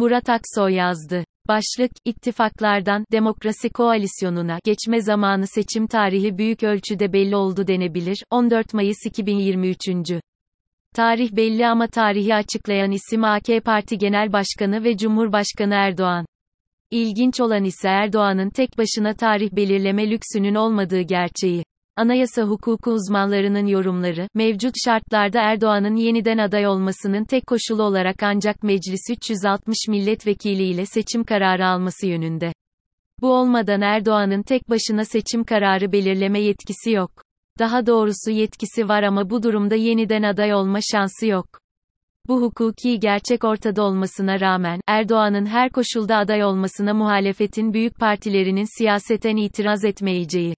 Murat Aksoy yazdı. Başlık, ittifaklardan, demokrasi koalisyonuna, geçme zamanı seçim tarihi büyük ölçüde belli oldu denebilir, 14 Mayıs 2023. Tarih belli ama tarihi açıklayan isim AK Parti Genel Başkanı ve Cumhurbaşkanı Erdoğan. İlginç olan ise Erdoğan'ın tek başına tarih belirleme lüksünün olmadığı gerçeği. Anayasa hukuku uzmanlarının yorumları, mevcut şartlarda Erdoğan'ın yeniden aday olmasının tek koşulu olarak ancak meclis 360 milletvekili ile seçim kararı alması yönünde. Bu olmadan Erdoğan'ın tek başına seçim kararı belirleme yetkisi yok. Daha doğrusu yetkisi var ama bu durumda yeniden aday olma şansı yok. Bu hukuki gerçek ortada olmasına rağmen, Erdoğan'ın her koşulda aday olmasına muhalefetin büyük partilerinin siyaseten itiraz etmeyeceği.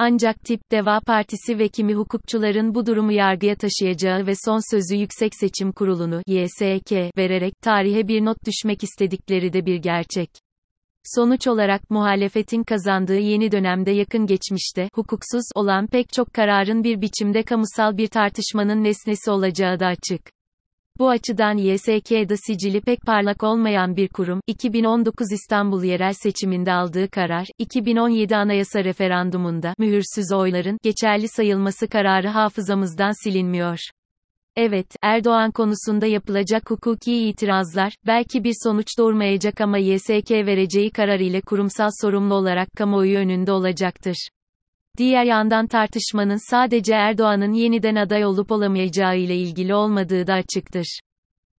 Ancak tip Deva Partisi ve kimi hukukçuların bu durumu yargıya taşıyacağı ve son sözü Yüksek Seçim Kurulu'nu YSK vererek tarihe bir not düşmek istedikleri de bir gerçek. Sonuç olarak muhalefetin kazandığı yeni dönemde yakın geçmişte hukuksuz olan pek çok kararın bir biçimde kamusal bir tartışmanın nesnesi olacağı da açık. Bu açıdan YSK'da sicili pek parlak olmayan bir kurum, 2019 İstanbul yerel seçiminde aldığı karar, 2017 anayasa referandumunda, mühürsüz oyların, geçerli sayılması kararı hafızamızdan silinmiyor. Evet, Erdoğan konusunda yapılacak hukuki itirazlar, belki bir sonuç doğurmayacak ama YSK vereceği karar ile kurumsal sorumlu olarak kamuoyu önünde olacaktır. Diğer yandan tartışmanın sadece Erdoğan'ın yeniden aday olup olamayacağı ile ilgili olmadığı da açıktır.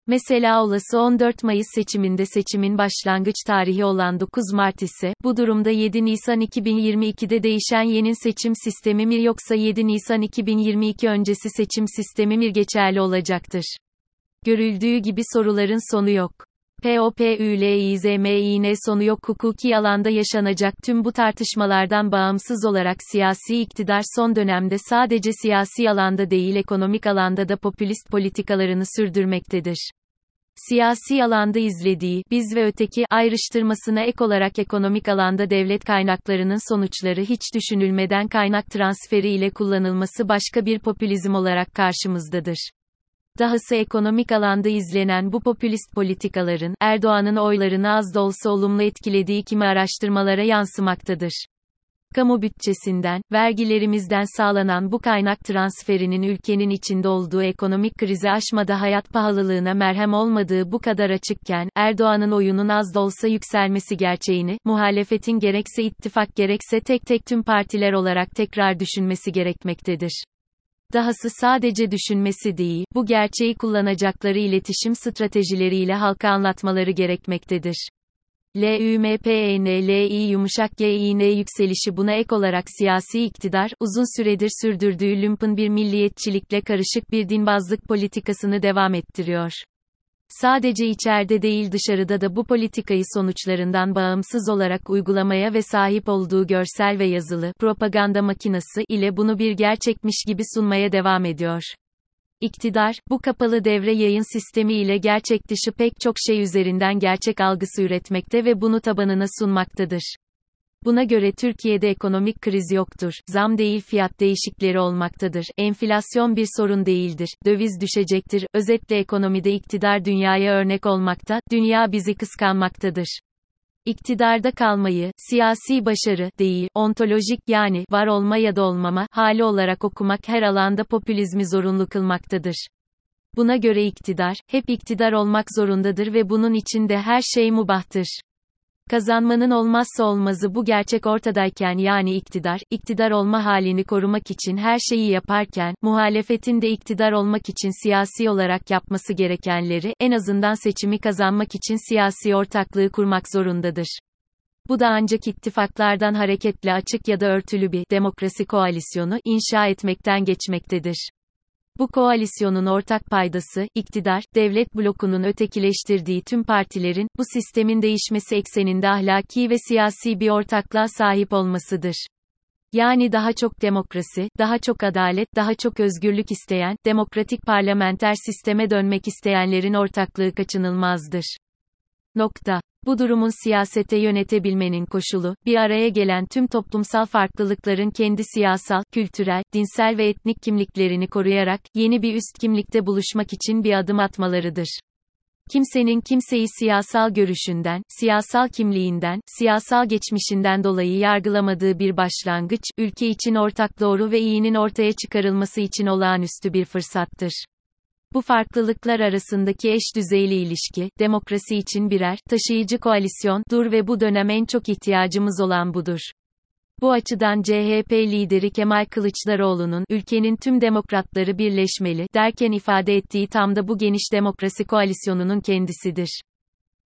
Mesela olası 14 Mayıs seçiminde seçimin başlangıç tarihi olan 9 Mart ise, bu durumda 7 Nisan 2022'de değişen yeni seçim sistemi mi yoksa 7 Nisan 2022 öncesi seçim sistemi mi geçerli olacaktır? Görüldüğü gibi soruların sonu yok. POPÜLİZMİN sonu yok hukuki alanda yaşanacak tüm bu tartışmalardan bağımsız olarak siyasi iktidar son dönemde sadece siyasi alanda değil ekonomik alanda da popülist politikalarını sürdürmektedir. Siyasi alanda izlediği, biz ve öteki, ayrıştırmasına ek olarak ekonomik alanda devlet kaynaklarının sonuçları hiç düşünülmeden kaynak transferi ile kullanılması başka bir popülizm olarak karşımızdadır. Dahası ekonomik alanda izlenen bu popülist politikaların, Erdoğan'ın oylarını az da olsa olumlu etkilediği kimi araştırmalara yansımaktadır. Kamu bütçesinden, vergilerimizden sağlanan bu kaynak transferinin ülkenin içinde olduğu ekonomik krizi aşmada hayat pahalılığına merhem olmadığı bu kadar açıkken, Erdoğan'ın oyunun az da olsa yükselmesi gerçeğini, muhalefetin gerekse ittifak gerekse tek tek tüm partiler olarak tekrar düşünmesi gerekmektedir. Dahası sadece düşünmesi değil, bu gerçeği kullanacakları iletişim stratejileriyle halka anlatmaları gerekmektedir. LÜMPENLİ yumuşak GİN yükselişi buna ek olarak siyasi iktidar, uzun süredir sürdürdüğü lümpün bir milliyetçilikle karışık bir dinbazlık politikasını devam ettiriyor. Sadece içeride değil dışarıda da bu politikayı sonuçlarından bağımsız olarak uygulamaya ve sahip olduğu görsel ve yazılı propaganda makinası ile bunu bir gerçekmiş gibi sunmaya devam ediyor. İktidar, bu kapalı devre yayın sistemi ile gerçek dışı pek çok şey üzerinden gerçek algısı üretmekte ve bunu tabanına sunmaktadır. Buna göre Türkiye'de ekonomik kriz yoktur. Zam değil fiyat değişikleri olmaktadır. Enflasyon bir sorun değildir. Döviz düşecektir. Özetle ekonomide iktidar dünyaya örnek olmakta, dünya bizi kıskanmaktadır. İktidarda kalmayı, siyasi başarı, değil, ontolojik yani, var olma ya da olmama, hali olarak okumak her alanda popülizmi zorunlu kılmaktadır. Buna göre iktidar, hep iktidar olmak zorundadır ve bunun içinde her şey mubahtır. Kazanmanın olmazsa olmazı bu gerçek ortadayken yani iktidar, iktidar olma halini korumak için her şeyi yaparken, muhalefetin de iktidar olmak için siyasi olarak yapması gerekenleri, en azından seçimi kazanmak için siyasi ortaklığı kurmak zorundadır. Bu da ancak ittifaklardan hareketle açık ya da örtülü bir demokrasi koalisyonu inşa etmekten geçmektedir. Bu koalisyonun ortak paydası, iktidar, devlet blokunun ötekileştirdiği tüm partilerin, bu sistemin değişmesi ekseninde ahlaki ve siyasi bir ortaklığa sahip olmasıdır. Yani daha çok demokrasi, daha çok adalet, daha çok özgürlük isteyen, demokratik parlamenter sisteme dönmek isteyenlerin ortaklığı kaçınılmazdır. Nokta. Bu durumun siyasete yönetebilmenin koşulu, bir araya gelen tüm toplumsal farklılıkların kendi siyasal, kültürel, dinsel ve etnik kimliklerini koruyarak, yeni bir üst kimlikte buluşmak için bir adım atmalarıdır. Kimsenin kimseyi siyasal görüşünden, siyasal kimliğinden, siyasal geçmişinden dolayı yargılamadığı bir başlangıç, ülke için ortak doğru ve iyinin ortaya çıkarılması için olağanüstü bir fırsattır. Bu farklılıklar arasındaki eş düzeyli ilişki, demokrasi için birer, taşıyıcı koalisyon, dur ve bu dönem en çok ihtiyacımız olan budur. Bu açıdan CHP lideri Kemal Kılıçdaroğlu'nun ülkenin tüm demokratları birleşmeli derken ifade ettiği tam da bu geniş demokrasi koalisyonunun kendisidir.